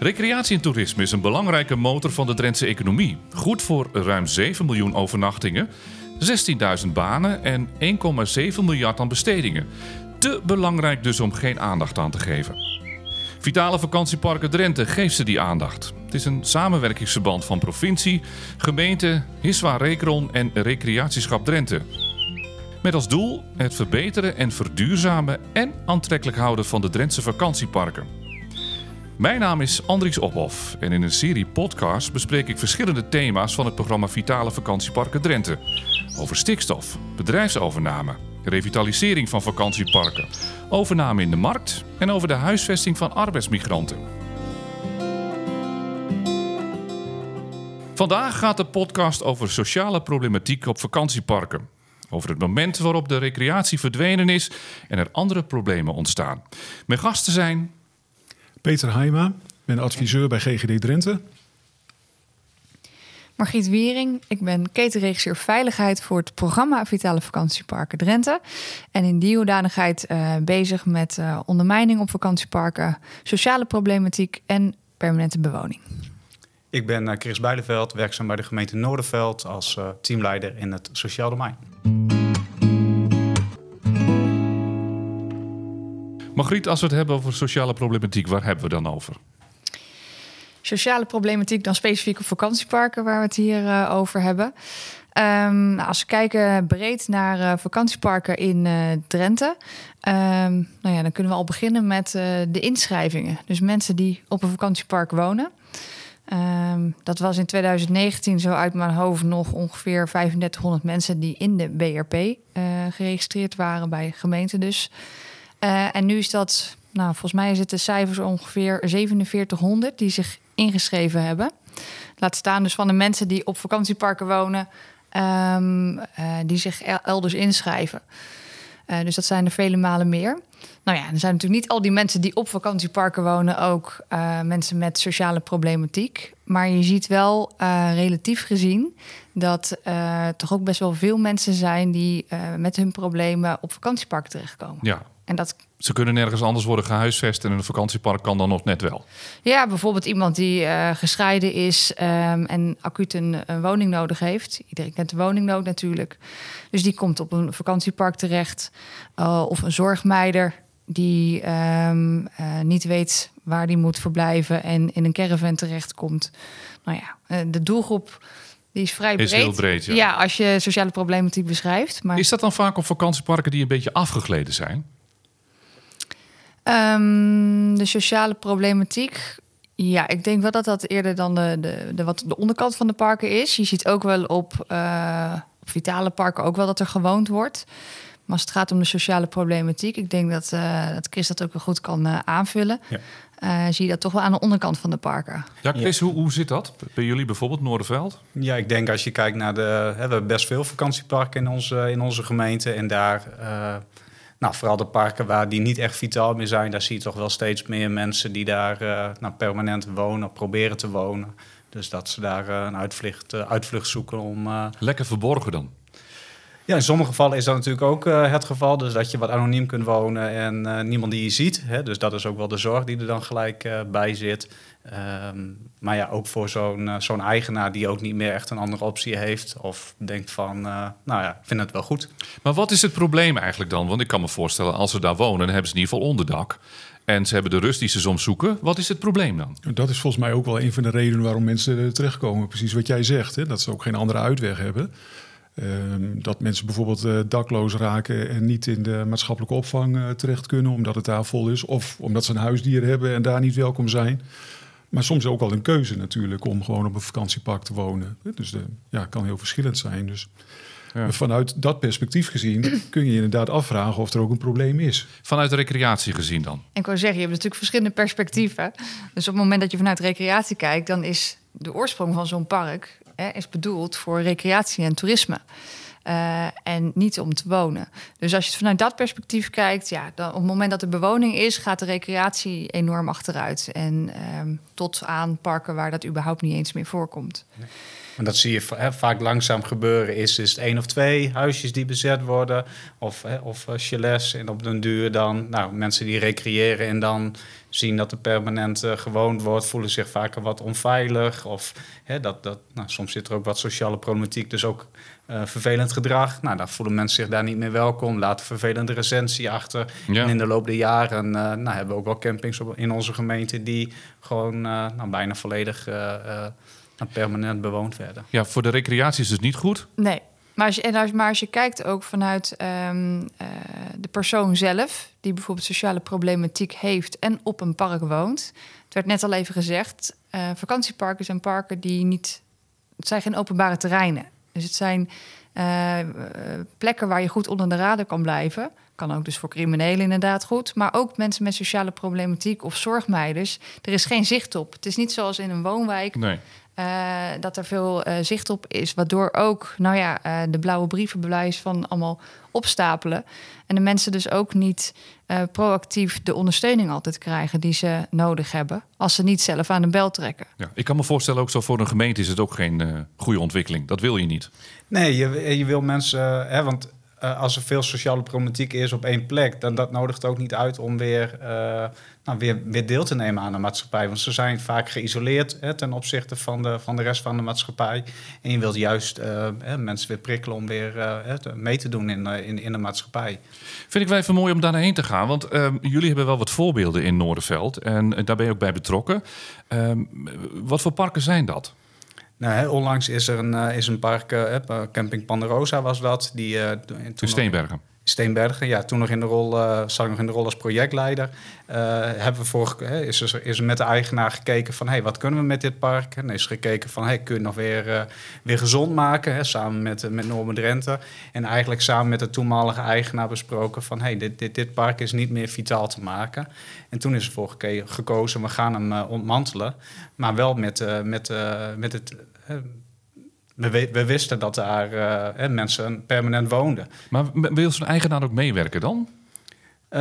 Recreatie en toerisme is een belangrijke motor van de Drentse economie. Goed voor ruim 7 miljoen overnachtingen, 16.000 banen en 1,7 miljard aan bestedingen. Te belangrijk dus om geen aandacht aan te geven. Vitale Vakantieparken Drenthe geeft ze die aandacht. Het is een samenwerkingsverband van provincie, gemeente, Hiswa Rekron en Recreatieschap Drenthe. Met als doel het verbeteren en verduurzamen en aantrekkelijk houden van de Drentse vakantieparken. Mijn naam is Andries Ophoff en in een serie podcasts bespreek ik verschillende thema's van het programma Vitale Vakantieparken Drenthe. Over stikstof, bedrijfsovername, revitalisering van vakantieparken, overname in de markt en over de huisvesting van arbeidsmigranten. Vandaag gaat de podcast over sociale problematiek op vakantieparken. Over het moment waarop de recreatie verdwenen is en er andere problemen ontstaan. Mijn gasten zijn Peter Heima, ben adviseur bij GGD Drenthe. Margriet Wiering, ik ben ketenregisseur Veiligheid voor het programma Vitale Vakantieparken Drenthe. En in die hoedanigheid uh, bezig met uh, ondermijning op vakantieparken, sociale problematiek en permanente bewoning. Ik ben Chris Bijleveld, werkzaam bij de gemeente Noorderveld als uh, teamleider in het sociaal domein. Margriet, als we het hebben over sociale problematiek, waar hebben we dan over? Sociale problematiek dan specifiek op vakantieparken, waar we het hier uh, over hebben. Um, nou, als we kijken breed naar uh, vakantieparken in uh, Drenthe, um, nou ja, dan kunnen we al beginnen met de inschrijvingen. Dus mensen die op een vakantiepark wonen. Um, dat was in 2019 zo uit mijn hoofd nog ongeveer 3500 mensen die in de BRP geregistreerd waren bij gemeenten dus. Uh, en nu is dat, nou, volgens mij zitten cijfers ongeveer 4700 die zich ingeschreven hebben. Laat staan dus van de mensen die op vakantieparken wonen, um, uh, die zich elders inschrijven. Uh, dus dat zijn er vele malen meer. Nou ja, er zijn natuurlijk niet al die mensen die op vakantieparken wonen ook mensen met sociale problematiek. Maar je ziet wel relatief gezien dat toch ook best wel veel mensen zijn die met hun problemen op vakantieparken terechtkomen. Ja, en dat... Ze kunnen nergens anders worden gehuisvest en een vakantiepark kan dan nog net wel. Ja, bijvoorbeeld iemand die uh, gescheiden is um, en acuut een, een, woning nodig heeft. Iedereen kent de woningnood natuurlijk. Dus die komt op een vakantiepark terecht. Uh, of een zorgmeider die um, uh, niet weet waar die moet verblijven en in een caravan terechtkomt. Nou ja, de doelgroep die is vrij breed. Is heel breed, ja. ja. als je sociale problematiek beschrijft. Maar... Is dat dan vaak op vakantieparken die een beetje afgegleden zijn? Um, de sociale problematiek. Ja, ik denk wel dat dat eerder dan de, de, de, wat de onderkant van de parken is. Je ziet ook wel op, uh, op vitale parken ook wel dat er gewoond wordt. Maar als het gaat om de sociale problematiek, ik denk dat, uh, dat Chris dat ook wel goed kan uh, aanvullen. Ja. Uh, zie je dat toch wel aan de onderkant van de parken. Ja, Chris, ja. Hoe, hoe zit dat bij jullie bijvoorbeeld, Noorderveld? Ja, ik denk als je kijkt naar de... Hè, we hebben best veel vakantieparken in onze, in onze gemeente. En daar nou, vooral de parken waar die niet echt vitaal meer zijn, daar zie je toch wel steeds meer mensen die daar uh, nou, permanent wonen, proberen te wonen. Dus dat ze daar uh, een uitvlucht, uh, uitvlucht zoeken om. Lekker verborgen dan? Ja, in sommige gevallen is dat natuurlijk ook het geval. Dus dat je wat anoniem kunt wonen en niemand die je ziet. Hè? Dus dat is ook wel de zorg die er dan gelijk bij zit. Um, maar ja, ook voor zo'n zo'n eigenaar die ook niet meer echt een andere optie heeft. Of denkt van, uh, nou ja, ik vind het wel goed. Maar wat is het probleem eigenlijk dan? Want ik kan me voorstellen, als ze daar wonen, dan hebben ze in ieder geval onderdak. En ze hebben de rust die ze soms zoeken. Wat is het probleem dan? Dat is volgens mij ook wel een van de redenen waarom mensen terechtkomen. Precies wat jij zegt, hè? dat ze ook geen andere uitweg hebben. Um, dat mensen bijvoorbeeld uh, dakloos raken en niet in de maatschappelijke opvang uh, terecht kunnen omdat het daar vol is. Of omdat ze een huisdier hebben en daar niet welkom zijn. Maar soms ook wel een keuze natuurlijk om gewoon op een vakantiepark te wonen. Dus de, ja, kan heel verschillend zijn. Dus ja. vanuit dat perspectief gezien kun je je inderdaad afvragen of er ook een probleem is. Vanuit de recreatie gezien dan? En ik wil zeggen, je hebt natuurlijk verschillende perspectieven. Dus op het moment dat je vanuit recreatie kijkt, dan is de oorsprong van zo'n park hè, is bedoeld voor recreatie en toerisme. Uh, en niet om te wonen. Dus als je het vanuit dat perspectief kijkt, ja, dan op het moment dat er bewoning is, gaat de recreatie enorm achteruit. En um, tot aan parken waar dat überhaupt niet eens meer voorkomt. Maar dat zie je vaak langzaam gebeuren. Is, is het één of twee huisjes die bezet worden, of, hè, of uh, chalets. En op den duur dan nou, mensen die recreëren en dan zien dat er permanent uh, gewoond wordt, voelen zich vaker wat onveilig. Of dat, dat, nou, soms zit er ook wat sociale problematiek, dus ook uh, vervelend gedrag. Nou, dan voelen mensen zich daar niet meer welkom, laten vervelende recensie achter. Ja. En in de loop der jaren uh, nou, hebben we ook wel campings op, in onze gemeente die gewoon nou, bijna volledig permanent bewoond werden. Ja, voor de recreatie is het niet goed. Nee. Maar als je, en als, maar als je kijkt ook vanuit um, uh, de persoon zelf, die bijvoorbeeld sociale problematiek heeft en op een park woont. Het werd net al even gezegd: uh, vakantieparken zijn parken die niet. Het zijn geen openbare terreinen. Dus het zijn uh, plekken waar je goed onder de radar kan blijven. Kan ook dus voor criminelen inderdaad goed. Maar ook mensen met sociale problematiek of zorgmeiders. Er is geen zicht op. Het is niet zoals in een woonwijk. Nee. Uh, dat er veel uh, zicht op is. Waardoor ook nou ja, uh, de blauwe brievenbewijs van allemaal opstapelen. En de mensen dus ook niet proactief de ondersteuning altijd krijgen die ze nodig hebben. Als ze niet zelf aan de bel trekken. Ja, ik kan me voorstellen, ook zo voor een gemeente is het ook geen goede ontwikkeling. Dat wil je niet. Nee, je, je wil mensen. Hè, want uh, als er veel sociale problematiek is op één plek, dan dat nodigt ook niet uit om weer, uh, nou, weer, weer deel te nemen aan de maatschappij. Want ze zijn vaak geïsoleerd hè, ten opzichte van de, van de rest van de maatschappij. En je wilt juist hè, mensen weer prikkelen om weer mee te doen in, in, in de maatschappij. Vind ik wel even mooi om daar heen te gaan. Want jullie hebben wel wat voorbeelden in Noorderveld. En daar ben je ook bij betrokken. Ehm, wat voor parken zijn dat? Nou, hè, onlangs is er een, uh, is een park, uh, Camping Panderosa was dat. Die, uh, toen in Steenbergen. Steenbergen, ja, toen nog in de rol, zat ik nog in de rol als projectleider. hebben we voor, is, er, is met de eigenaar gekeken van, hey, wat kunnen we met dit park? En is gekeken van, hey, kun je het nog weer, weer gezond maken? Hè, samen met, met Norman Drenthe. En eigenlijk samen met de toenmalige eigenaar besproken van, hey, dit, dit, dit park is niet meer vitaal te maken. En toen is er voor gekozen, we gaan hem ontmantelen. Maar wel met, met, met het we, we, wisten dat daar uh, mensen permanent woonden. Maar wil zo'n eigenaar ook meewerken dan? Uh,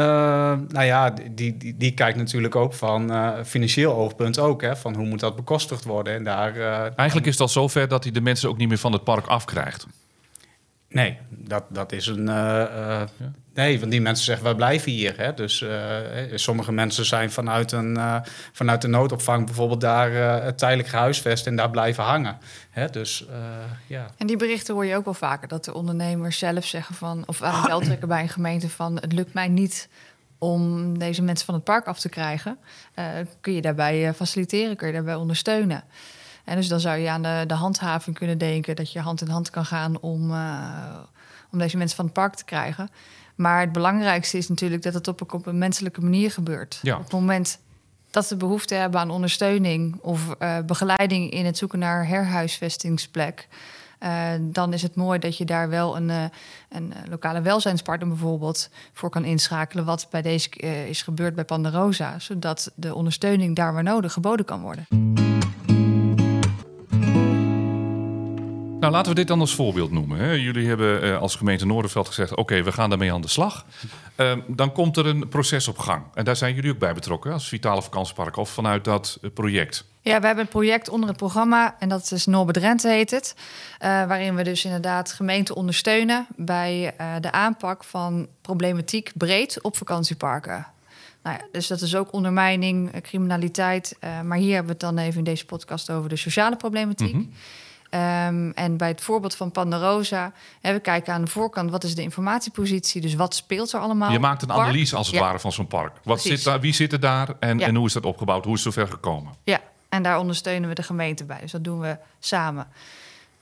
nou ja, die, die, die, kijkt natuurlijk ook van uh, financieel oogpunt ook. Hè, van hoe moet dat bekostigd worden? En daar, Eigenlijk is al zover dat hij de mensen ook niet meer van het park afkrijgt. Nee, dat, dat is een. Ja. Nee, want die mensen zeggen, wij blijven hier. Hè? Dus uh, sommige mensen zijn vanuit, een, uh, vanuit de noodopvang bijvoorbeeld daar uh, tijdelijk gehuisvest en daar blijven hangen. Hè? Dus, ja. En die berichten hoor je ook wel vaker, dat de ondernemers zelf zeggen van, of aan bij een gemeente van, het lukt mij niet om deze mensen van het park af te krijgen. kun je daarbij faciliteren, kun je daarbij ondersteunen. En dus dan zou je aan de, de handhaving kunnen denken dat je hand in hand kan gaan om, om deze mensen van het park te krijgen. Maar het belangrijkste is natuurlijk dat het op een, menselijke manier gebeurt. Ja. Op het moment dat ze behoefte hebben aan ondersteuning of uh, begeleiding in het zoeken naar herhuisvestingsplek. Uh, dan is het mooi dat je daar wel een, uh, een lokale welzijnspartner bijvoorbeeld voor kan inschakelen. Wat bij deze is gebeurd bij Panderosa. Zodat de ondersteuning daar waar nodig geboden kan worden. Nou, laten we dit dan als voorbeeld noemen. Hè. Jullie hebben uh, als gemeente Noorderveld gezegd: oké, okay, we gaan daarmee aan de slag. Uh, dan komt er een proces op gang. En daar zijn jullie ook bij betrokken als Vitale Vakantiepark of vanuit dat uh, project. Ja, we hebben een project onder het programma en dat is Norbert Drenthe heet het. waarin we dus inderdaad gemeenten ondersteunen bij de aanpak van problematiek breed op vakantieparken. Nou ja, dus dat is ook ondermijning, criminaliteit. maar hier hebben we het dan even in deze podcast over de sociale problematiek. Mm -hmm. Um, en bij het voorbeeld van Panderosa, hè, we kijken aan de voorkant, wat is de informatiepositie? Dus wat speelt er allemaal? Je maakt een analyse als het ja. ware van zo'n park. Wat zit daar, wie zit er daar en, ja. en hoe is dat opgebouwd? Hoe is het zover gekomen? Ja, en daar ondersteunen we de gemeente bij. Dus dat doen we samen.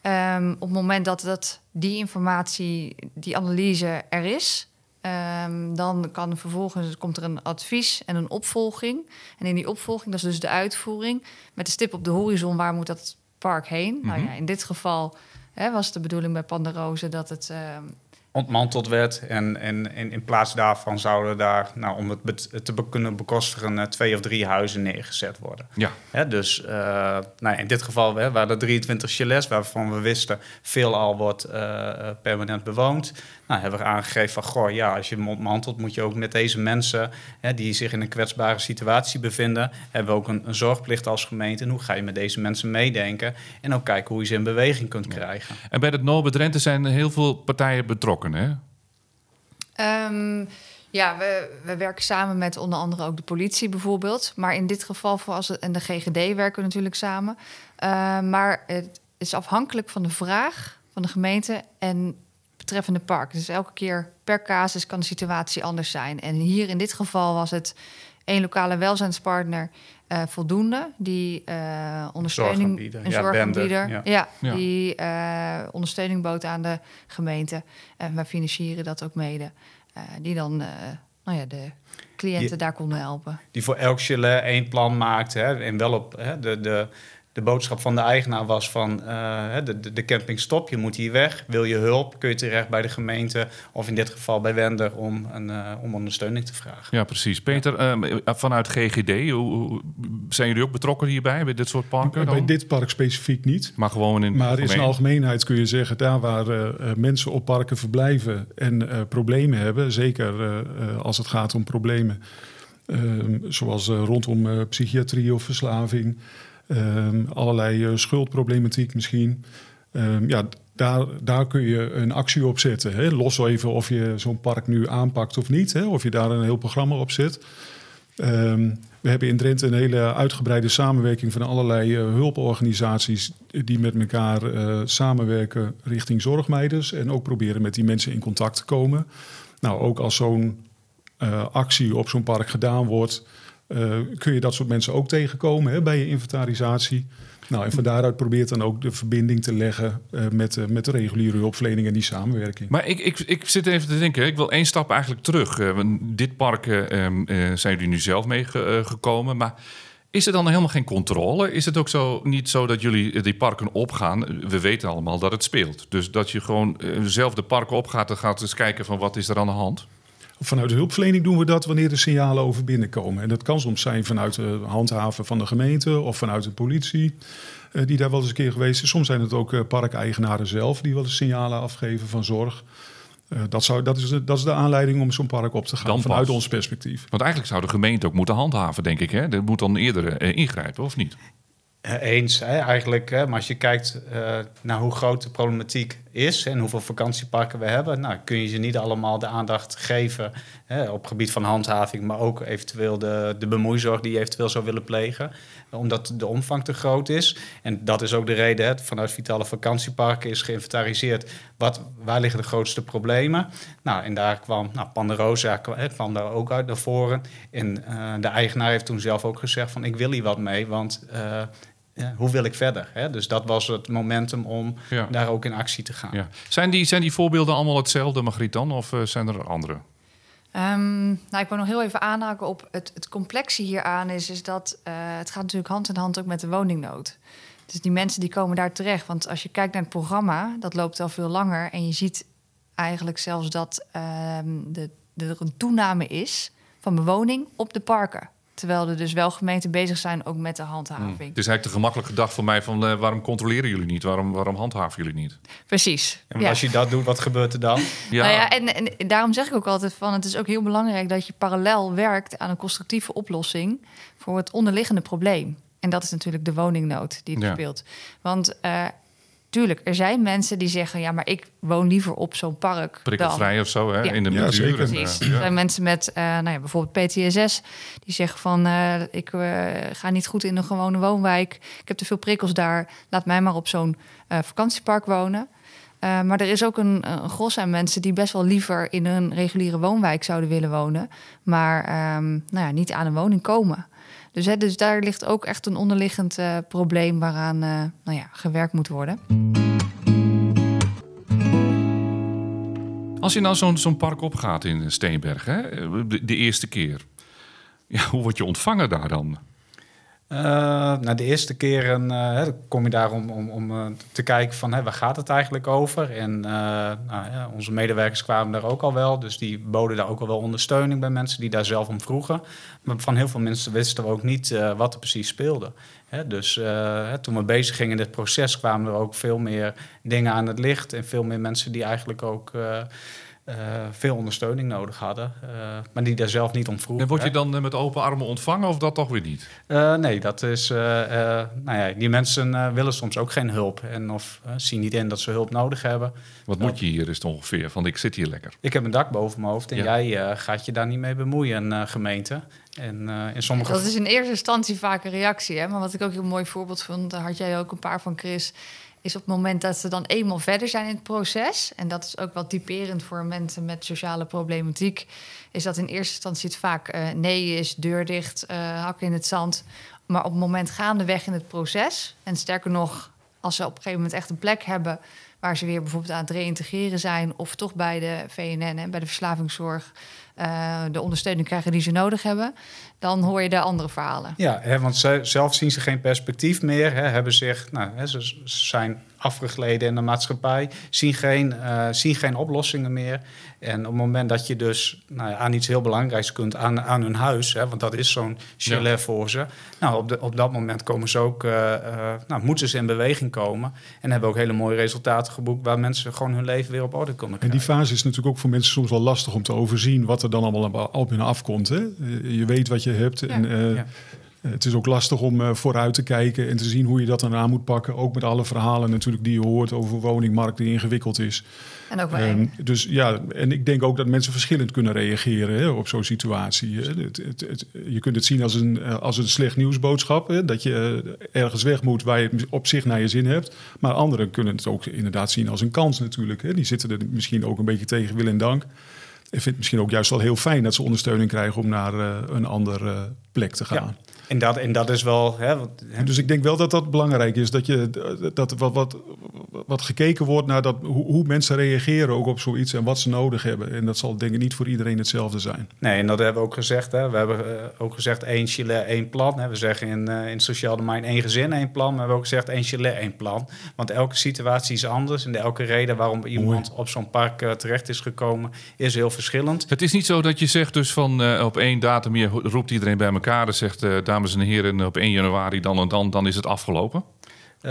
Um, op het moment dat, dat die informatie, die analyse er is, um, dan kan vervolgens komt er een advies en een opvolging. En in die opvolging, dat is dus de uitvoering, met de stip op de horizon, waar moet dat park heen. Mm -hmm. Nou ja, in dit geval hè, was de bedoeling bij Panderoze dat het uh, ontmanteld werd. En, en, en in plaats daarvan zouden daar, nou, om het te be- kunnen bekostigen, eh, twee of drie huizen neergezet worden. Ja, Hè, dus uh, nou, in dit geval hè, waren er 23 chalets waarvan we wisten veel al wordt uh, permanent bewoond. Nou, hebben we aangegeven van, goh, ja, als je hem ontmantelt, moet je ook met deze mensen hè, die zich in een kwetsbare situatie bevinden, hebben we ook een, een, zorgplicht als gemeente. En hoe ga je met deze mensen meedenken en ook kijken hoe je ze in beweging kunt krijgen. En bij het Nobe Drenthe zijn heel veel partijen betrokken, Um, ja, we, we werken samen met onder andere ook de politie bijvoorbeeld. Maar in dit geval, zoals en de GGD werken we natuurlijk samen. Uh, maar het is afhankelijk van de vraag van de gemeente en betreffende park. Dus elke keer per casus kan de situatie anders zijn. En hier in dit geval was het één lokale welzijnspartner uh, voldoende. Die uh, ondersteuning... Een ja, zorgaanbieder. Ja. Ja, ja, die uh, ondersteuning bood aan de gemeente. En wij financieren dat ook mede. die dan nou ja, de cliënten die, daar konden helpen. Die voor elk chalet één plan maakt. Hè, en wel op hè, de... de de boodschap van de eigenaar was van uh, de, de, de camping stop, je moet hier weg. Wil je hulp, kun je terecht bij de gemeente of in dit geval bij Wender om, een, uh, om ondersteuning te vragen. Ja, precies. Peter, ja. Uh, vanuit GGD, hoe, zijn jullie ook betrokken hierbij, bij dit soort parken? Bij dit park specifiek niet. Maar gewoon in Maar in zijn algemeenheid kun je zeggen, daar waar mensen op parken verblijven en problemen hebben, zeker als het gaat om problemen zoals rondom psychiatrie of verslaving. Um, allerlei uh, schuldproblematiek misschien. Um, ja, daar, daar kun je een actie op zetten. Hè? Los even of je zo'n park nu aanpakt of niet. Hè? Of je daar een heel programma op zet. Um, we hebben in Drenthe een hele uitgebreide samenwerking van allerlei uh, hulporganisaties die met elkaar uh, samenwerken richting zorgmeiders en ook proberen met die mensen in contact te komen. Nou, ook als zo'n actie op zo'n park gedaan wordt, uh, kun je dat soort mensen ook tegenkomen hè, bij je inventarisatie. Nou, en van daaruit probeert dan ook de verbinding te leggen uh, met, uh, met de reguliere hulpverlening en die samenwerking. Maar ik, ik, ik zit even te denken, ik wil één stap eigenlijk terug. dit park um, zijn jullie nu zelf meegekomen, maar is er dan helemaal geen controle? Is het ook zo, niet zo dat jullie die parken opgaan? We weten allemaal dat het speelt. Dus dat je gewoon zelf de parken opgaat en gaat eens kijken van wat is er aan de hand? Vanuit de hulpverlening doen we dat wanneer er signalen over binnenkomen. En dat kan soms zijn vanuit de handhaven van de gemeente of vanuit de politie, uh, die daar wel eens een keer geweest is. Soms zijn het ook uh, parkeigenaren zelf die wel eens signalen afgeven van zorg. Uh, dat, zou, dat, is de, dat is de aanleiding om zo'n park op te gaan Dan vanuit ons perspectief. Want eigenlijk zou de gemeente ook moeten handhaven, denk ik. Hè? Dat moet dan eerder ingrijpen, of niet? Eens, hè, eigenlijk. Hè, maar als je kijkt uh, naar hoe groot de problematiek is en hoeveel vakantieparken we hebben, nou, kun je ze niet allemaal de aandacht geven hè, op gebied van handhaving, maar ook eventueel de, de bemoeizorg die je eventueel zou willen plegen, omdat de omvang te groot is. En dat is ook de reden, hè, vanuit Vitale Vakantieparken is geïnventariseerd wat, waar liggen de grootste problemen. Nou, en daar kwam nou, Panderosa kwam, kwam daar ook uit naar voren. En uh, de eigenaar heeft toen zelf ook gezegd van ik wil hier wat mee, want uh, ja, hoe wil ik verder? Hè? Dus dat was het momentum om ja. daar ook in actie te gaan. Ja. Zijn, die, zijn die voorbeelden allemaal hetzelfde, Margriet dan? Of uh, zijn er andere? Um, nou, ik wil nog heel even aanhaken op het, het complexe hieraan is, is dat uh, het gaat natuurlijk hand in hand ook met de woningnood. Dus die mensen die komen daar terecht. Want als je kijkt naar het programma, dat loopt al veel langer. En je ziet eigenlijk zelfs dat um, de, de, er een toename is van bewoning op de parken. Terwijl er dus wel gemeenten bezig zijn ook met de handhaving. Hmm. Het is eigenlijk te gemakkelijk gedacht voor mij van uh, waarom controleren jullie niet? Waarom, waarom handhaven jullie niet? Precies. En ja. als je dat doet, wat gebeurt er dan? ja. Nou ja, en, en, daarom zeg ik ook altijd van het is ook heel belangrijk dat je parallel werkt aan een constructieve oplossing voor het onderliggende probleem. En dat is natuurlijk de woningnood die het Ja. speelt. Want uh, tuurlijk, er zijn mensen die zeggen: ja, maar ik woon liever op zo'n park. Dan. Prikkelvrij of zo, hè? Ja. In de Ja, natuur. zeker. En, Precies. eh, Er ja. zijn mensen met uh, nou ja, bijvoorbeeld PTSS die zeggen van uh, ik uh, ga niet goed in een gewone woonwijk. Ik heb te veel prikkels daar. Laat mij maar op zo'n uh, vakantiepark wonen. Uh, maar er is ook een, een gros aan mensen die best wel liever in een reguliere woonwijk zouden willen wonen, maar um, nou ja, niet aan een woning komen. Dus, dus daar ligt ook echt een onderliggend uh, probleem waaraan uh, nou ja, gewerkt moet worden. Als je nou zo'n zo'n park opgaat in Steenberg, hè? De, de eerste keer. Ja, hoe word je ontvangen daar dan? Uh, de eerste keren uh, kom je daar om, om, om uh, te kijken van hè, waar gaat het eigenlijk over. En nou, ja, onze medewerkers kwamen daar ook al wel. Dus die boden daar ook al wel ondersteuning bij mensen die daar zelf om vroegen. Maar van heel veel mensen wisten we ook niet wat er precies speelde. Hè, dus toen we bezig gingen in dit proces kwamen er ook veel meer dingen aan het licht. En veel meer mensen die eigenlijk ook uh, veel ondersteuning nodig hadden, uh, maar die daar zelf niet om vroegen. En word je dan met open armen ontvangen of dat toch weer niet? Uh, nee, dat is. nou ja, die mensen willen soms ook geen hulp en of zien niet in dat ze hulp nodig hebben. Wat moet je hier is het ongeveer? Van ik zit hier lekker. Ik heb een dak boven mijn hoofd en jij gaat je daar niet mee bemoeien, gemeente. En, in sommige... Dat is in eerste instantie vaak een reactie, hè? maar wat ik ook een heel mooi voorbeeld vond, daar had jij ook een paar van Chris is op het moment dat ze dan eenmaal verder zijn in het proces, en dat is ook wel typerend voor mensen met sociale problematiek, is dat in eerste instantie het vaak uh, nee is, deur dicht, uh, hak in het zand. Maar op het moment gaandeweg in het proces, en sterker nog, als ze op een gegeven moment echt een plek hebben waar ze weer bijvoorbeeld aan het reïntegreren zijn, of toch bij de VNN en bij de verslavingszorg uh, de ondersteuning krijgen die ze nodig hebben, dan hoor je de andere verhalen. Ja, hè, want ze, zelf zien ze geen perspectief meer, hè, hebben zich, nou, hè, ze zijn afgegleden in de maatschappij, zien geen, uh, zien geen oplossingen meer. En op het moment dat je dus nou aan iets heel belangrijks kunt, aan, aan hun huis, hè, want dat is zo'n chalet voor ze. Nou, op, de, op dat moment komen ze ook, uh, uh, nou, moeten ze in beweging komen. En hebben ook hele mooie resultaten geboekt waar mensen gewoon hun leven weer op orde kunnen krijgen. En die fase is natuurlijk ook voor mensen soms wel lastig om te overzien wat er dan allemaal op hun afkomt. Hè? Je weet wat je hebt. En, ja. Het is ook lastig om uh, vooruit te kijken en te zien hoe je dat dan aan moet pakken. Ook met alle verhalen natuurlijk die je hoort over woningmarkt die ingewikkeld is. En ook wel um, Dus ja, en ik denk ook dat mensen verschillend kunnen reageren hè, op zo'n situatie. Het, het, het, je kunt het zien als een, eh, als een slecht nieuwsboodschap. Hè, dat je eh, ergens weg moet waar je het op zich naar je zin hebt. Maar anderen kunnen het ook inderdaad zien als een kans natuurlijk. Hè. Die zitten er misschien ook een beetje tegen wil en dank. Ik vind het misschien ook juist wel heel fijn dat ze ondersteuning krijgen om naar uh, een andere plek te gaan. Ja. En dat, en dat is wel. Hè, wat, hè? Dus ik denk wel dat dat belangrijk is. Dat, je, dat wat, wat, wat gekeken wordt naar dat, hoe, hoe mensen reageren ook op zoiets en wat ze nodig hebben. En dat zal denk ik niet voor iedereen hetzelfde zijn. Nee, en dat hebben we ook gezegd. Hè. We hebben uh, ook gezegd één Chile, één plan. Hè. We zeggen in, uh, in sociaal domein één gezin, één plan. Maar we hebben ook gezegd één Chile, één plan. Want elke situatie is anders. En elke reden waarom iemand op zo'n park uh, terecht is gekomen, is heel verschillend. Het is niet zo dat je zegt dus van op één datum, je roept iedereen bij elkaar en zegt dames en heren, op 1 januari dan en dan, dan is het afgelopen?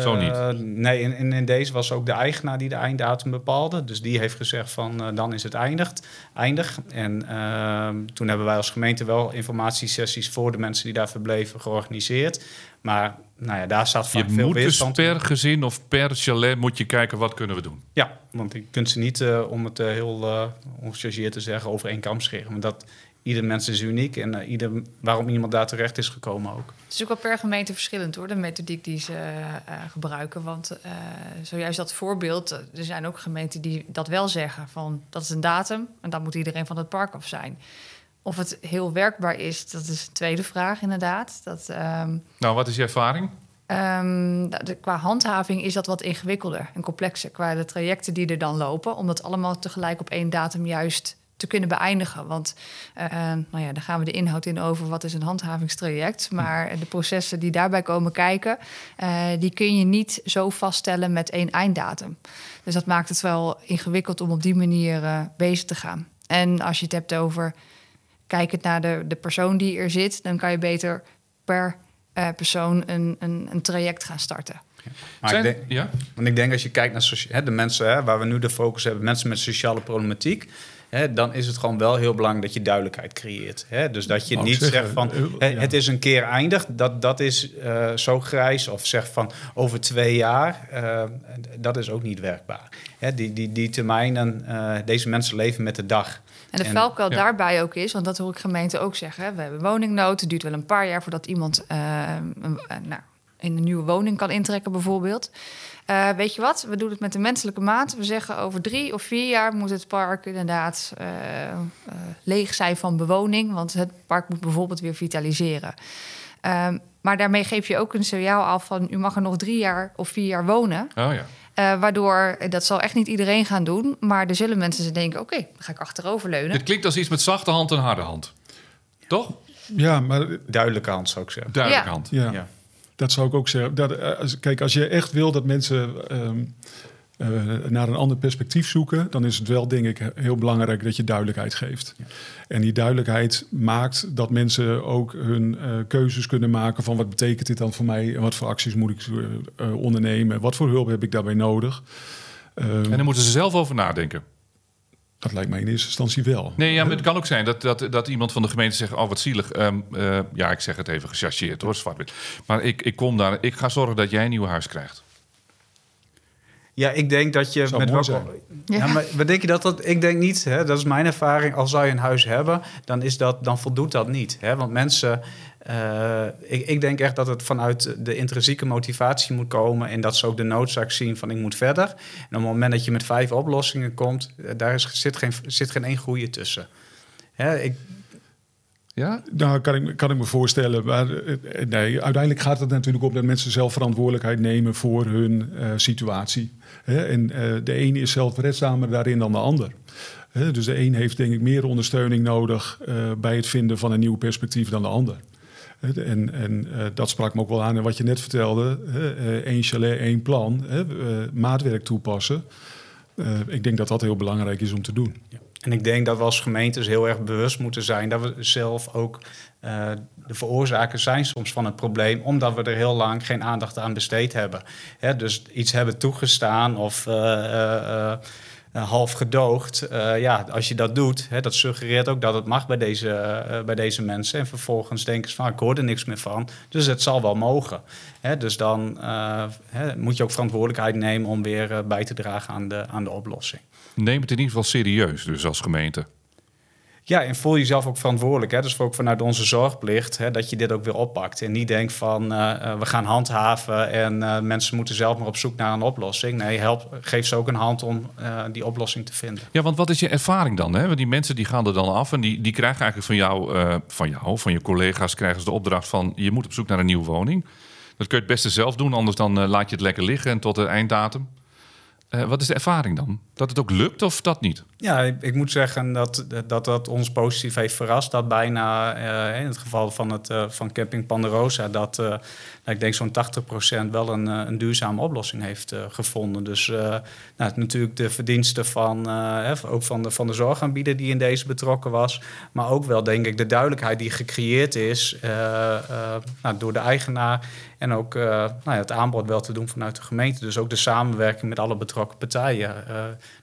Zo niet? Uh, nee, in, in, deze was ook de eigenaar die de einddatum bepaalde. Dus die heeft gezegd van uh, dan is het eindigd, eindig. En uh, toen hebben wij als gemeente wel informatiesessies voor de mensen die daar verbleven georganiseerd. Maar nou ja, daar staat vaak je veel moet weerstand. Dus per gezin of per chalet moet je kijken wat kunnen we doen. Ja, want je kunt ze niet, om het heel ongechargeerd te zeggen, over één kam scheren. Want dat ieder mens is uniek en uh, ieder, waarom iemand daar terecht is gekomen ook. Het is ook wel per gemeente verschillend hoor, de methodiek die ze uh, gebruiken. Want uh, zojuist dat voorbeeld, er zijn ook gemeenten die dat wel zeggen van dat is een datum en dan moet iedereen van het park af zijn. Of het heel werkbaar is, dat is een tweede vraag inderdaad. Dat, um, nou, wat is je ervaring? Um, de, qua handhaving is dat wat ingewikkelder en complexer. Qua de trajecten die er dan lopen, om dat allemaal tegelijk op één datum juist te kunnen beëindigen. Want uh, nou ja, daar gaan we de inhoud in over wat is een handhavingstraject. Maar de processen die daarbij komen kijken, uh, die kun je niet zo vaststellen met één einddatum. Dus dat maakt het wel ingewikkeld om op die manier uh, bezig te gaan. En als je het hebt over kijkend naar de, de persoon die er zit, dan kan je beter per persoon een, een, een traject gaan starten. Maar Zijn, ik denk, ja? Want ik denk als je kijkt naar hè, de mensen hè, waar we nu de focus hebben, mensen met sociale problematiek hè, dan is het gewoon wel heel belangrijk dat je duidelijkheid creëert. Hè? Dus dat je niet zegt van het is een keer eindig, dat, dat is uh, zo grijs. Of zeg van over twee jaar, uh, dat is ook niet werkbaar. Hè? Die, die, die termijnen, uh, deze mensen leven met de dag. En de valkuil ja. daarbij ook is, want dat hoor ik gemeenten ook zeggen. We hebben woningnood, het duurt wel een paar jaar voordat iemand nou, in een nieuwe woning kan intrekken bijvoorbeeld. Uh, weet je wat, we doen het met de menselijke maat. We zeggen over drie of vier jaar moet het park inderdaad uh, uh, leeg zijn van bewoning. Want het park moet bijvoorbeeld weer vitaliseren. Ehm, maar daarmee geef je ook een signaal af van... u mag er nog drie jaar of vier jaar wonen. Oh ja. waardoor, dat zal echt niet iedereen gaan doen... maar er zullen mensen denken, oké, okay, dan ga ik achterover leunen. Het klinkt als iets met zachte hand en harde hand. Toch? Ja, maar Duidelijke hand zou ik zeggen. Duidelijke Ja. hand. ja, Ja. Dat zou ik ook zeggen. Dat, eh, als- kijk, als je echt wil dat mensen ehm, eh, naar een ander perspectief zoeken, dan is het wel, denk ik, heel belangrijk dat je duidelijkheid geeft. En die duidelijkheid maakt dat mensen ook hun eh, keuzes kunnen maken van wat betekent dit dan voor mij en wat voor acties moet ik ondernemen, wat voor hulp heb ik daarbij nodig. Ehm, En daar moeten ze zelf over nadenken. Dat lijkt mij in eerste instantie wel. Nee, ja, maar het kan ook zijn dat, dat, dat iemand van de gemeente zegt... oh, wat zielig. Ehm, eh, ja, ik zeg het even gechargeerd hoor, zwart-wit. Maar ik, ik kom daar, ik ga zorgen dat jij een nieuw huis krijgt. Ja, ik denk dat je Zou met mooi welke... Ja. Ja. maar wat denk je dat dat... Ik denk niet, hè, dat is mijn ervaring. Als zou je een huis hebben, dan, is dat, dan voldoet dat niet. Hè? Want mensen... eh, ik, ik denk echt dat het vanuit de intrinsieke motivatie moet komen... en dat ze ook de noodzaak zien van ik moet verder. En op het moment dat je met vijf oplossingen komt... eh, daar is, zit, geen, zit geen één goede tussen. Hè, ik, Ja? Nou, kan ik, kan ik me voorstellen. Maar eh, nee, uiteindelijk gaat het natuurlijk om dat mensen zelf verantwoordelijkheid nemen voor hun eh, situatie. Hè? En eh, de een is zelfredzamer daarin dan de ander. Hè? Dus de een heeft denk ik meer ondersteuning nodig eh, bij het vinden van een nieuw perspectief dan de ander. Hè, En, en eh, dat sprak me ook wel aan in wat je net vertelde. hè, eh, één chalet, één plan. Hè, maatwerk toepassen. Eh, ik denk dat dat heel belangrijk is om te doen. En ik denk dat we als gemeentes heel erg bewust moeten zijn dat we zelf ook eh, de veroorzakers zijn soms van het probleem, omdat we er heel lang geen aandacht aan besteed hebben. Hè, dus iets hebben toegestaan of eh, eh, half gedoogd. Ja, als je dat doet, hè, dat suggereert ook dat het mag bij deze, bij deze mensen. En vervolgens denken ze van, ik hoor er niks meer van, dus het zal wel mogen. Hè, dus dan hè, moet je ook verantwoordelijkheid nemen om weer bij te dragen aan de, aan de oplossing. Neem het in ieder geval serieus, dus als gemeente. Ja, en voel jezelf ook verantwoordelijk. Hè? Dus ook vanuit onze zorgplicht, hè, dat je dit ook weer oppakt. En niet denkt van eh, eh, we gaan handhaven en eh, mensen moeten zelf maar op zoek naar een oplossing. Nee, help, geef ze ook een hand om die oplossing te vinden. Ja, want wat is je ervaring dan? Hè? Want die mensen die gaan er dan af en die, die krijgen eigenlijk van jou, van jou, van je collega's, krijgen ze de opdracht van je moet op zoek naar een nieuwe woning. Dat kun je het beste zelf doen, anders dan laat je het lekker liggen en tot de einddatum. Wat is de ervaring dan? Dat het ook lukt of dat niet? Ja, ik, moet zeggen dat, dat dat ons positief heeft verrast. Dat bijna, eh, in het geval van, het, eh, van Camping Panderosa... dat eh, ik denk zo'n 80% wel een, een duurzame oplossing heeft gevonden. Dus nou, natuurlijk de verdiensten van, ook van de, van de zorgaanbieder die in deze betrokken was. Maar ook wel, denk ik, de duidelijkheid die gecreëerd is nou, door de eigenaar... En ook nou ja, het aanbod wel te doen vanuit de gemeente. Dus ook de samenwerking met alle betrokken partijen.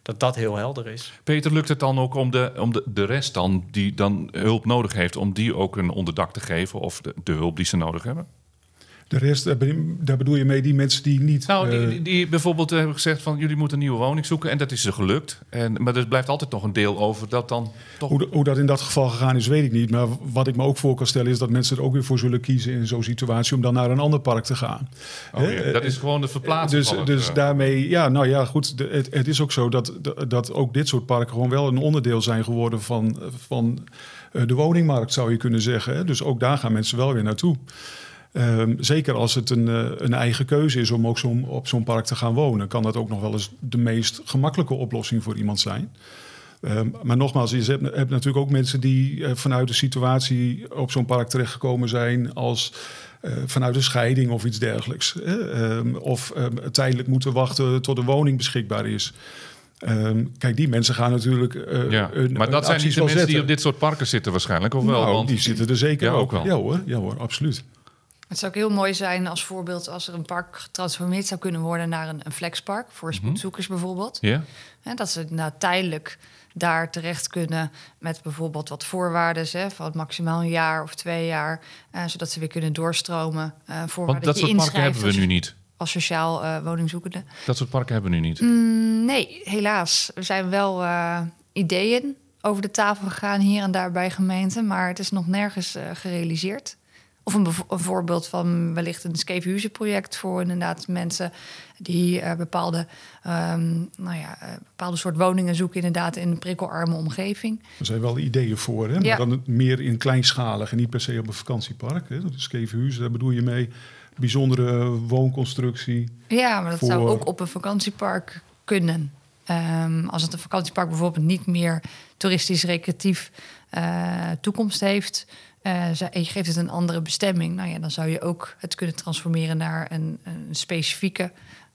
Dat dat heel helder is. Peter, lukt het dan ook om de, om de, de rest dan, die dan hulp nodig heeft, om die ook een onderdak te geven of de, de hulp die ze nodig hebben? De rest, daar bedoel je mee die mensen die niet... Nou, die, eh, die, die bijvoorbeeld hebben gezegd van jullie moeten een nieuwe woning zoeken en dat is ze gelukt. En, maar er blijft altijd nog een deel over dat dan toch... Hoe, hoe dat in dat geval gegaan is, weet ik niet. Maar wat ik me ook voor kan stellen, is dat mensen er ook weer voor zullen kiezen in zo'n situatie om dan naar een ander park te gaan. Oh, ja, dat is gewoon de verplaatsing Dus, dus eh, daarmee, ja, nou ja, goed. het, het is ook zo dat, dat ook dit soort parken gewoon wel een onderdeel zijn geworden van, van eh, de woningmarkt, zou je kunnen zeggen. Dus ook daar gaan mensen wel weer naartoe. Ehm, zeker als het een, eh, een eigen keuze is om ook zo'n op zo'n park te gaan wonen, kan dat ook nog wel eens de meest gemakkelijke oplossing voor iemand zijn. Ehm, maar nogmaals, je hebt, hebt natuurlijk ook mensen die eh, vanuit de situatie op zo'n park terechtgekomen zijn als eh, vanuit een scheiding of iets dergelijks. hè. Ehm, of tijdelijk moeten wachten tot een woning beschikbaar is. Kijk, die mensen gaan natuurlijk. ja. maar dat zijn niet de mensen die op dit soort parken zitten waarschijnlijk, of wel? Nou, Want- die zitten er zeker Ja, ook wel. Ja hoor, ja hoor, absoluut. Het zou ook heel mooi zijn als voorbeeld als er een park getransformeerd zou kunnen worden naar een, een flexpark voor spoedzoekers bijvoorbeeld. Ja? Hè, dat ze nou, tijdelijk daar terecht kunnen met bijvoorbeeld wat voorwaarden hè, van maximaal een jaar of twee jaar, eh, zodat ze weer kunnen doorstromen. eh Want dat soort parken hebben we nu niet. als sociaal eh, woningzoekende. Dat soort parken hebben we nu niet. Mm, nee, helaas. Er zijn wel eh, ideeën over de tafel gegaan hier en daar bij gemeenten, maar het is nog nergens gerealiseerd. Of een, voorbeeld van wellicht een skeefhuizenproject voor inderdaad mensen die eh, bepaalde, ehm, nou ja, eh, bepaalde soort woningen zoeken, inderdaad in een prikkelarme omgeving. Er zijn wel ideeën voor, hè? Ja. maar dan meer in kleinschalig en niet per se op een vakantiepark. Hè? Dat daar bedoel je mee bijzondere woonconstructie. Ja, maar dat zou ook op een vakantiepark kunnen. Ehm, als het een vakantiepark bijvoorbeeld niet meer toeristisch recreatief uh, toekomst heeft, uh, en je geeft het een andere bestemming, nou ja, dan zou je ook het kunnen transformeren naar een, een specifieke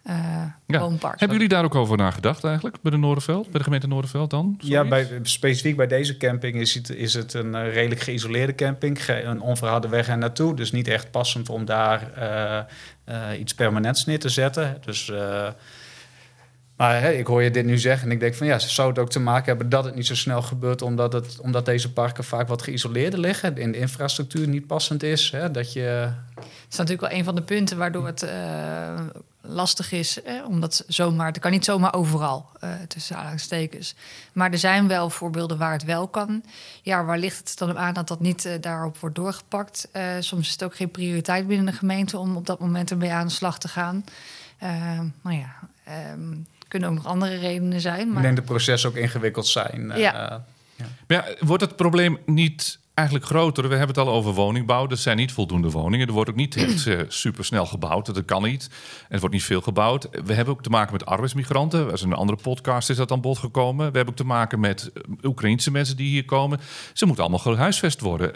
uh, ja. woonpark. Hebben jullie daar ook over nagedacht eigenlijk bij de Noorderveld, bij de gemeente Noorderveld dan? Ja, bij, specifiek bij deze camping is het, is het een uh, redelijk geïsoleerde camping, een onverharde weg en naartoe, dus niet echt passend om daar uh, iets permanents neer te zetten. Dus maar ik hoor je dit nu zeggen en ik denk van ja, zou het ook te maken hebben dat het niet zo snel gebeurt, omdat, het, omdat deze parken vaak wat geïsoleerder liggen, in de infrastructuur niet passend is. Hè, dat je... Is natuurlijk wel een van de punten waardoor het uh, lastig is, hè, omdat zomaar, het kan niet zomaar overal uh, tussen aanhalingstekens. Maar er zijn wel voorbeelden waar het wel kan. Ja, waar ligt het dan aan dat dat niet uh, daarop wordt doorgepakt? soms is het ook geen prioriteit binnen de gemeente om op dat moment ermee aan de slag te gaan. nou ja. Um, kunnen ook nog andere redenen zijn. Maar... Ik denk de processen ook ingewikkeld zijn. Ja. Uh, ja. Maar ja, wordt het probleem niet eigenlijk groter? We hebben het al over woningbouw. Er zijn niet voldoende woningen. Er wordt ook niet echt uh, super snel gebouwd. Dat kan niet. Er wordt niet veel gebouwd. We hebben ook te maken met arbeidsmigranten. Als een andere podcast is dat aan bod gekomen. We hebben ook te maken met uh, Oekraïnse mensen die hier komen. Ze moeten allemaal gehuisvest worden.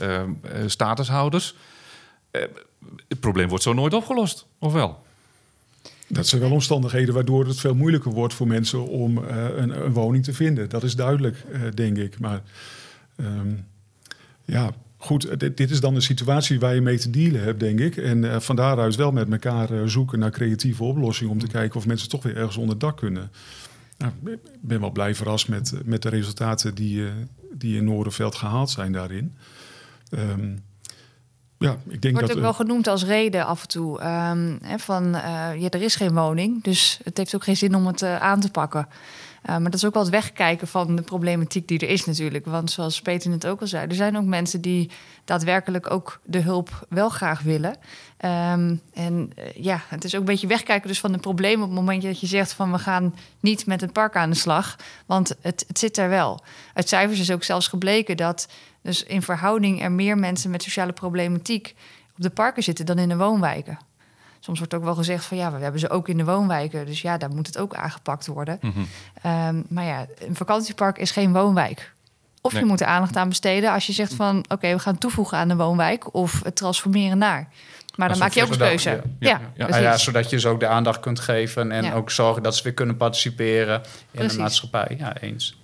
statushouders. het probleem wordt zo nooit opgelost, of wel? Dat zijn wel omstandigheden waardoor het veel moeilijker wordt voor mensen om uh, een, een, woning te vinden. Dat is duidelijk, uh, denk ik. Maar um, ja, goed, dit, dit, is dan een situatie waar je mee te dealen hebt, denk ik. En uh, van daaruit wel met elkaar zoeken naar creatieve oplossingen om te kijken of mensen toch weer ergens onder dak kunnen. Nou, ik ben wel blij verrast met, met de resultaten die, die in Noorderveld gehaald zijn daarin. Um, ja, ik denk Wordt dat, ook wel genoemd als reden af en toe. Um, hè, van uh, ja, er is geen woning, dus het heeft ook geen zin om het uh, aan te pakken. Uh, maar dat is ook wel het wegkijken van de problematiek die er is natuurlijk. Want zoals Peter het ook al zei, er zijn ook mensen die daadwerkelijk ook de hulp wel graag willen. Um, en ja, het is ook een beetje wegkijken dus van de problemen op het moment dat je zegt van we gaan niet met het park aan de slag. Want het, het zit er wel. Uit cijfers is ook zelfs gebleken dat dus in verhouding er meer mensen met sociale problematiek op de parken zitten dan in de woonwijken. Soms wordt ook wel gezegd van ja, we hebben ze ook in de woonwijken. Dus ja, daar moet het ook aangepakt worden. Mm -hmm. um, maar ja, een vakantiepark is geen woonwijk. Of nee. je moet er aandacht aan besteden als je zegt van oké, okay, we gaan toevoegen aan de woonwijk of het transformeren naar. Maar dan maak je ook een keuze. Ja, ja, ja, ja. ja, zodat je ze ook de aandacht kunt geven en ook zorgen dat ze weer kunnen participeren in precies. de maatschappij. Ja, eens.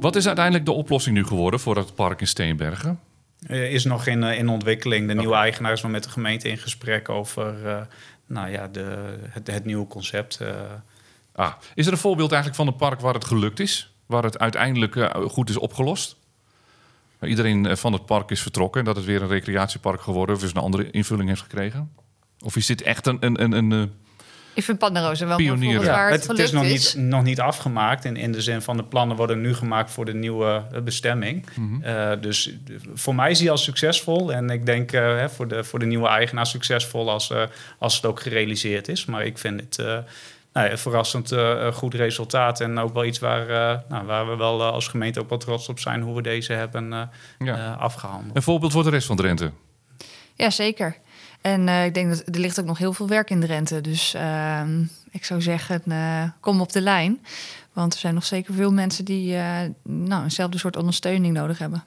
Wat is uiteindelijk de oplossing nu geworden voor het park in Steenbergen? Uh, is nog in, uh, in ontwikkeling. De nieuwe eigenaar is nog met de gemeente in gesprek over uh, nou ja, de, het, het nieuwe concept. Ah, is er een voorbeeld eigenlijk van een park waar het gelukt is? Waar het uiteindelijk goed is opgelost? Waar iedereen van het park is vertrokken en dat het weer een recreatiepark geworden of is een andere invulling heeft gekregen? Of is dit echt een, een, een, een ik vind Panderosa wel Pionier, ja. waar het, het, is nog niet, nog niet afgemaakt. In, in de zin van de plannen worden nu gemaakt voor de nieuwe bestemming. Mm -hmm. uh, dus voor mij zie je als succesvol. En ik denk uh, voor, de, voor de nieuwe eigenaar succesvol als, uh, als het ook gerealiseerd is. Maar ik vind het nou, een verrassend goed resultaat. En ook wel iets waar, nou, waar we wel als gemeente ook wel trots op zijn hoe we deze hebben ja. afgehandeld. Een voorbeeld voor de rest van Drenthe. Ja, zeker. En uh, ik denk dat er ligt ook nog heel veel werk in Drenthe. Dus uh, ik zou zeggen, uh, kom op de lijn. Want er zijn nog zeker veel mensen die nou, eenzelfde soort ondersteuning nodig hebben.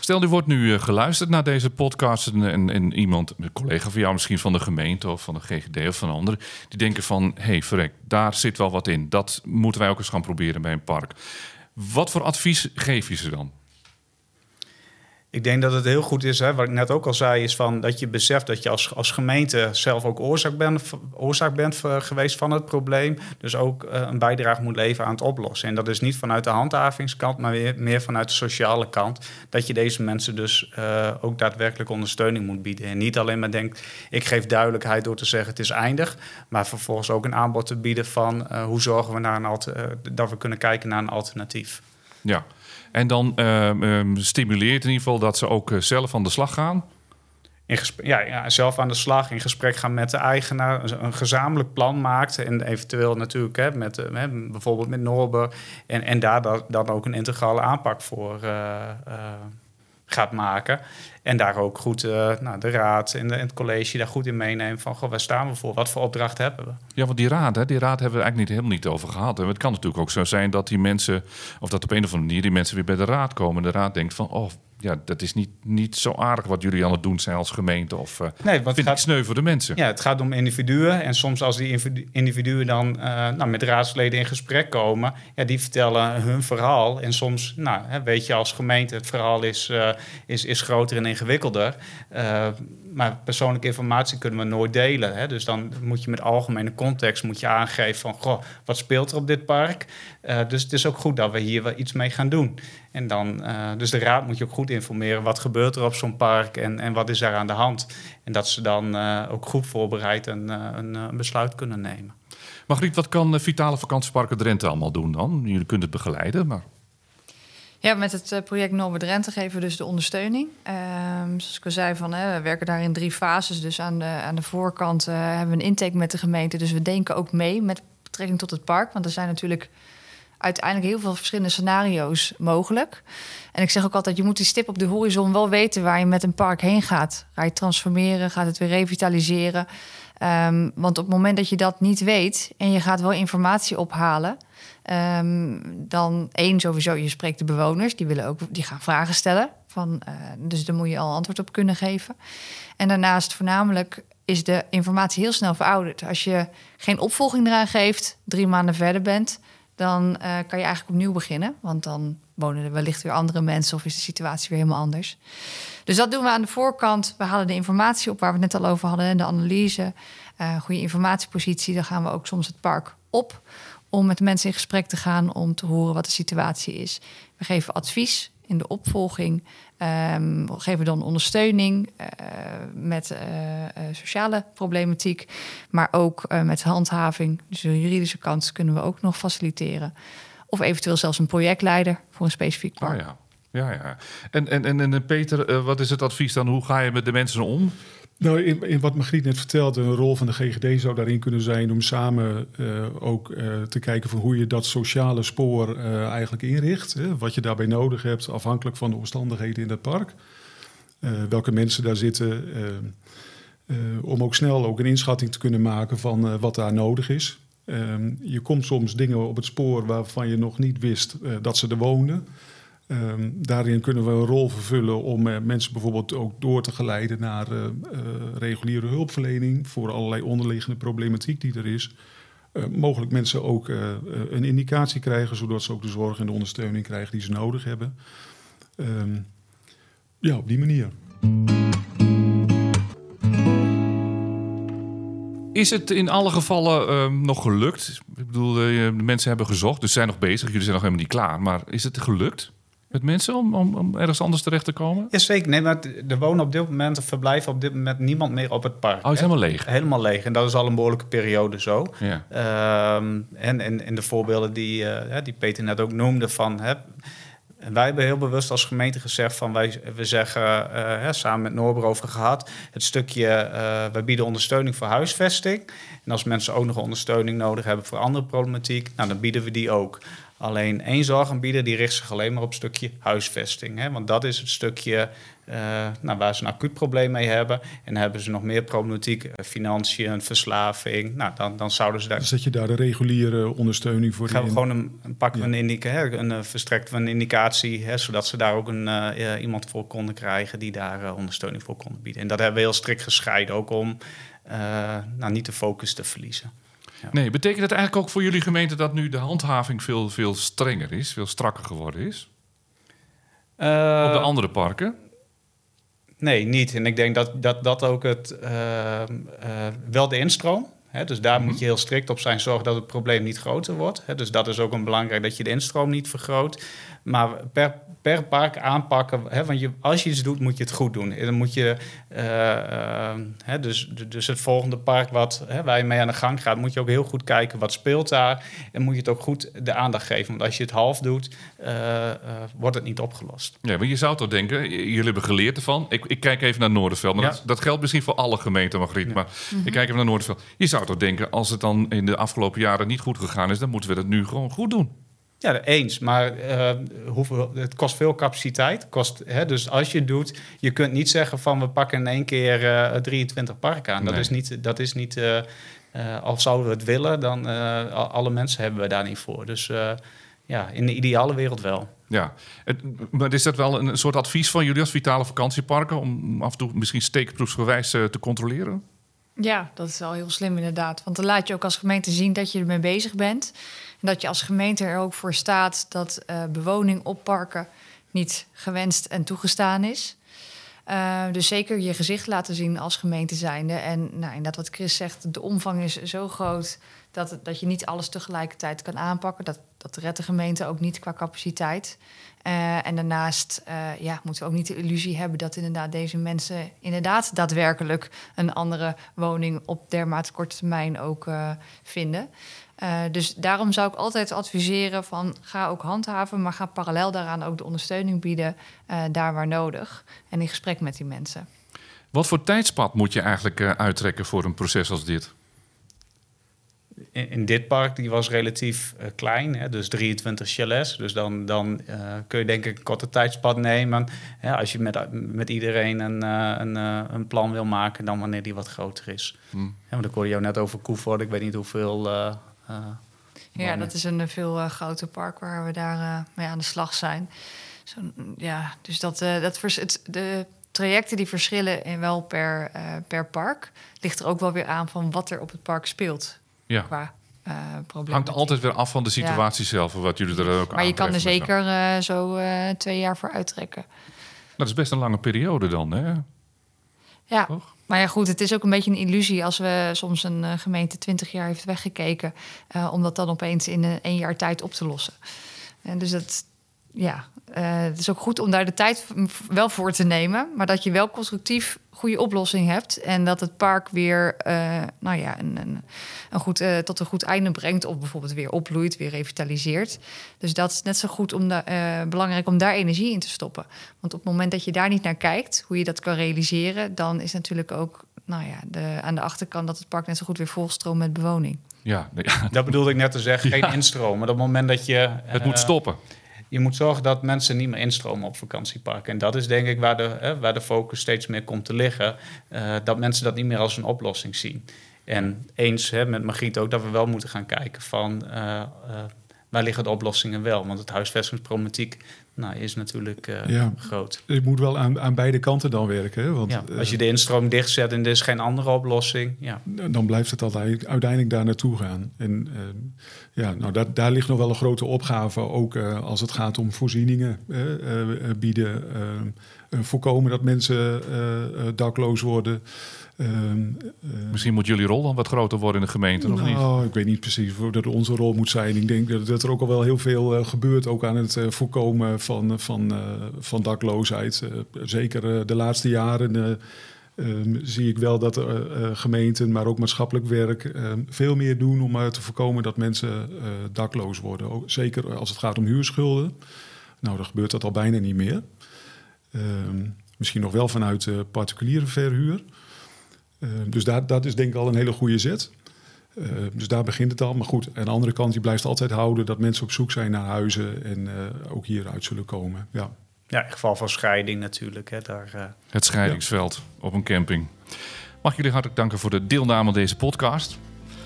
Stel, u wordt nu geluisterd naar deze podcast en, en, en, iemand, een collega van jou misschien van de gemeente of van de GGD of van anderen, die denken van, hé hey, verrek, daar zit wel wat in. Dat moeten wij ook eens gaan proberen bij een park. Wat voor advies geef je ze dan? Ik denk dat het heel goed is, hè, wat ik net ook al zei, is van dat je beseft dat je als, als gemeente zelf ook oorzaak bent, oorzaak bent geweest van het probleem. Dus ook uh, een bijdrage moet leveren aan het oplossen. En dat is niet vanuit de handhavingskant, maar weer meer vanuit de sociale kant. Dat je deze mensen dus uh, ook daadwerkelijk ondersteuning moet bieden. En niet alleen maar denkt, ik geef duidelijkheid door te zeggen het is eindig. Maar vervolgens ook een aanbod te bieden van hoe zorgen we naar een dat we kunnen kijken naar een alternatief. Ja. En dan uh, stimuleert in ieder geval dat ze ook uh, zelf aan de slag gaan. Ja, ja, zelf aan de slag, in gesprek gaan met de eigenaar, een gezamenlijk plan maakt. En eventueel natuurlijk hè, met, uh, bijvoorbeeld met Norber. En, en daar dan ook een integrale aanpak voor gaat maken. En daar ook goed uh, nou, de raad en, het college daar goed in meenemen van goh, waar staan we voor? Wat voor opdracht hebben we? Ja, want die raad, hè, die raad hebben we eigenlijk niet, helemaal niet over gehad. En het kan natuurlijk ook zo zijn dat die mensen, of dat op een of andere manier die mensen weer bij de raad komen. En de raad denkt van, oh, ja, dat is niet, niet zo aardig wat jullie aan het doen zijn als gemeente. Of uh, nee, wat vind gaat, ik sneu voor de mensen. Ja, het gaat om individuen. En soms als die individuen dan uh, nou, met raadsleden in gesprek komen... Ja, die vertellen hun verhaal. En soms, nou, hè, weet je als gemeente, het verhaal is, uh, is, is groter en ingewikkelder maar persoonlijke informatie kunnen we nooit delen. Hè? Dus dan moet je met algemene context moet je aangeven van... Goh, wat speelt er op dit park? Uh, dus het is ook goed dat we hier wel iets mee gaan doen. En dan, uh, dus de raad moet je ook goed informeren. Wat gebeurt er op zo'n park en, en wat is daar aan de hand? En dat ze dan uh, ook goed voorbereid een, een, een, besluit kunnen nemen. Margriet, wat kan Vitale Vakantieparken Drenthe allemaal doen dan? Jullie kunnen het begeleiden, maar... Ja, met het eh, project Noord Drenthe geven we dus de ondersteuning. Um, zoals ik al zei, van, hè, we werken daar in drie fases. Dus aan de, aan de voorkant uh, hebben we een intake met de gemeente. Dus we denken ook mee met betrekking tot het park. Want er zijn natuurlijk uiteindelijk heel veel verschillende scenario's mogelijk. En ik zeg ook altijd, je moet die stip op de horizon wel weten... waar je met een park heen gaat. Ga je transformeren? Gaat het weer revitaliseren? Um, want op het moment dat je dat niet weet... en je gaat wel informatie ophalen... Um, dan één, sowieso, je spreekt de bewoners, die, willen ook, die gaan vragen stellen. Van, uh, dus daar moet je al antwoord op kunnen geven. En daarnaast voornamelijk is de informatie heel snel verouderd. Als je geen opvolging eraan geeft, drie maanden verder bent, dan uh, kan je eigenlijk opnieuw beginnen. Want dan wonen er wellicht weer andere mensen of is de situatie weer helemaal anders. Dus dat doen we aan de voorkant. We halen de informatie op waar we het net al over hadden, de analyse, uh, goede informatiepositie. Dan gaan we ook soms het park op om met mensen in gesprek te gaan om te horen wat de situatie is. We geven advies in de opvolging. Um, we geven dan ondersteuning uh, met uh, sociale problematiek, maar ook uh, met handhaving. Dus de juridische kant kunnen we ook nog faciliteren. Of eventueel zelfs een projectleider voor een specifiek park. Oh ja. Ja, ja. En, en, en, en Peter, wat is het advies dan? Hoe ga je met de mensen om? Nou, in, in, wat Margriet net vertelde, een rol van de GGD zou daarin kunnen zijn om samen uh, ook uh, te kijken van hoe je dat sociale spoor uh, eigenlijk inricht. Hè, wat je daarbij nodig hebt, afhankelijk van de omstandigheden in dat park. welke mensen daar zitten. om ook snel ook een inschatting te kunnen maken van wat daar nodig is. Ehm, je komt soms dingen op het spoor waarvan je nog niet wist dat ze er woonden. Um, daarin kunnen we een rol vervullen om uh, mensen bijvoorbeeld ook door te geleiden naar uh, uh, reguliere hulpverlening voor allerlei onderliggende problematiek die er is. mogelijk mensen ook een indicatie krijgen, zodat ze ook de zorg en de ondersteuning krijgen die ze nodig hebben. Um, ja, op die manier. Is het in alle gevallen nog gelukt? Ik bedoel, de mensen hebben gezocht, dus zijn nog bezig. Jullie zijn nog helemaal niet klaar. Maar is het gelukt? Met mensen om, om, om, ergens anders terecht te komen? Ja, zeker. Nee, maar er wonen op dit moment, of verblijven op dit moment niemand meer op het park. Oh, is helemaal leeg? Helemaal leeg. En dat is al een behoorlijke periode zo. Ja. Ehm, en, en, en de voorbeelden die, uh, die Peter net ook noemde van... Hè, wij hebben heel bewust als gemeente gezegd van wij we zeggen, uh, samen met Norbert over gehad, het stukje uh, wij bieden ondersteuning voor huisvesting. En als mensen ook nog ondersteuning nodig hebben voor andere problematiek, nou, dan bieden we die ook. Alleen één zorgaanbieder die richt zich alleen maar op het stukje huisvesting. Hè? Want dat is het stukje uh, nou, waar ze een acuut probleem mee hebben. En hebben ze nog meer problematiek, uh, financiën, verslaving. Nou, dan, dan zouden ze daar... Dus dat je daar de reguliere ondersteuning voor Gaan we gewoon een, pakken ja. een, indica, hè, een uh, verstrekt een indicatie, hè, zodat ze daar ook een, iemand voor konden krijgen die daar ondersteuning voor konden bieden. En dat hebben we heel strikt gescheiden, ook om nou, niet de focus te verliezen. Nee, betekent het eigenlijk ook voor jullie gemeente dat nu de handhaving veel, veel strenger is, veel strakker geworden is? Uh, Op de andere parken? Nee, niet. En ik denk dat dat, dat ook het, uh, uh, wel de instroom. Hè, dus daar mm -hmm. moet je heel strikt op zijn, zorgen dat het probleem niet groter wordt. Hè, dus dat is ook een belangrijk dat je de instroom niet vergroot. Maar per per park aanpakken. Hè, want je, als je iets doet, moet je het goed doen. Dan moet je, uh, uh, hè, dus, dus het volgende park wat, hè, waar je mee aan de gang gaat, moet je ook heel goed kijken wat speelt daar. En moet je het ook goed de aandacht geven. Want als je het half doet, uh, wordt het niet opgelost. Ja, maar je zou toch denken, jullie hebben geleerd ervan. Ik, ik kijk even naar Noorderveld. Maar ja. dat, dat, geldt misschien voor alle gemeenten, Margriet. Ja. Maar mm -hmm. ik kijk even naar Noorderveld. Je zou toch denken, als het dan in de afgelopen jaren niet goed gegaan is, dan moeten we dat nu gewoon goed doen. Ja, eens. Maar uh, hoeveel, het kost veel capaciteit. Kost, hè, dus als je het doet, je kunt niet zeggen van we pakken in één keer uh, 23 parken aan. Dat is niet, dat is niet uh, al zouden we het willen, dan alle mensen hebben we daar niet voor. Dus ja, in de ideale wereld wel. Ja, maar is dat wel een soort advies van jullie als vitale vakantieparken om af en toe misschien steekproefsgewijs te controleren? Ja, dat is wel heel slim inderdaad. Want dan laat je ook als gemeente zien dat je ermee bezig bent. Dat je als gemeente er ook voor staat dat uh, bewoning op parken niet gewenst en toegestaan is. Uh, dus zeker je gezicht laten zien als gemeente zijnde. En nou, inderdaad wat Chris zegt, de omvang is zo groot dat, dat je niet alles tegelijkertijd kan aanpakken. Dat, dat redt de gemeente ook niet qua capaciteit. Uh, en daarnaast uh, ja, moeten we ook niet de illusie hebben dat inderdaad deze mensen inderdaad daadwerkelijk een andere woning op dermate korte termijn ook uh, vinden. dus daarom zou ik altijd adviseren van ga ook handhaven, maar ga parallel daaraan ook de ondersteuning bieden daar waar nodig. En in gesprek met die mensen. Wat voor tijdspad moet je eigenlijk uittrekken voor een proces als dit? In, in, dit park die was relatief uh, klein, hè, dus 23 chalets. Dus dan, dan uh, kun je denk ik een korte tijdspad nemen. Hè, als je met, met iedereen een, uh, een, een, plan wil maken, dan wanneer die wat groter is. Hmm. Ja, want ik hoorde jou net over Koevoort. Ik weet niet hoeveel... ja, dat is een veel groter park waar we daar mee aan de slag zijn. Zo, ja, dus dat, dat het, de trajecten die verschillen in wel per, per park. Ligt er ook wel weer aan van wat er op het park speelt ja. qua uh, Hangt altijd weer af van de situatie zelf, wat jullie er ook aan Maar je kan er zeker uh, zo uh, twee jaar voor uittrekken. Dat is best een lange periode dan, hè? Ja, Toch? maar ja goed, het is ook een beetje een illusie als we soms een gemeente twintig jaar heeft weggekeken... om dat dan opeens in een jaar tijd op te lossen. En dus dat, ja, het is ook goed om daar de tijd wel voor te nemen... maar dat je wel constructief goede oplossing hebt. En dat het park weer uh, nou ja, een, een, een goed, uh, tot een goed einde brengt. Of bijvoorbeeld weer opbloeit, weer revitaliseert. Dus dat is net zo goed om da, uh, belangrijk om daar energie in te stoppen. Want op het moment dat je daar niet naar kijkt, hoe je dat kan realiseren, dan is natuurlijk ook nou ja, de, aan de achterkant dat het park net zo goed weer volstroomt met bewoning. Ja, ja, dat bedoelde ik net te zeggen. Geen instroom. Maar op het moment dat je. Het moet stoppen je moet zorgen dat mensen niet meer instromen op vakantieparken. En dat is denk ik waar de, hè, waar de focus steeds meer komt te liggen. Uh, dat mensen dat niet meer als een oplossing zien. En eens hè, met Margriet ook dat we wel moeten gaan kijken van... Uh, uh, waar liggen de oplossingen wel? Want het huisvestingsproblematiek nou, is natuurlijk uh, ja. groot. Je moet wel aan, aan beide kanten dan werken. Hè? Want, ja, als je de instroom dichtzet en er is geen andere oplossing... Ja. Dan blijft het altijd uiteindelijk daar naartoe gaan. En uh, ja, nou, daar, daar ligt nog wel een grote opgave, ook uh, als het gaat om voorzieningen bieden. Voorkomen dat mensen dakloos worden... Um, Misschien moet jullie rol dan wat groter worden in de gemeente, nou, of niet? Nou, ik weet niet precies dat onze rol moet zijn. Ik denk dat, dat er ook al wel heel veel uh, gebeurt, ook aan het uh, voorkomen van, van, van dakloosheid. zeker de laatste jaren ehm, zie ik wel dat gemeenten, maar ook maatschappelijk werk, ehm, veel meer doen om te voorkomen dat mensen dakloos worden. Ook, zeker als het gaat om huurschulden. Nou, dan gebeurt dat al bijna niet meer. Misschien nog wel vanuit particuliere verhuur. Uh, dus daar, dat is denk ik al een hele goede zet. Uh, dus daar begint het al. Maar goed, aan de andere kant, die blijft altijd houden dat mensen op zoek zijn naar huizen en uh, ook hieruit zullen komen. Ja. ja, in geval van scheiding natuurlijk. Hè, daar, Het scheidingsveld ja. op een camping. Mag ik jullie hartelijk danken voor de deelname aan deze podcast.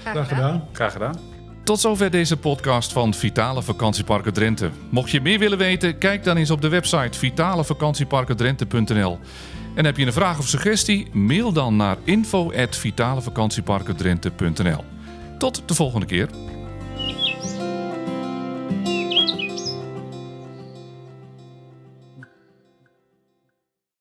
Graag gedaan. Graag gedaan. Tot zover deze podcast van Vitale Vakantieparken Drenthe. Mocht je meer willen weten, kijk dan eens op de website vitalevakantieparkendrenthe.nl. En heb je een vraag of suggestie? Mail dan naar info.vitalevakantieparkendrenthe.nl. Tot de volgende keer.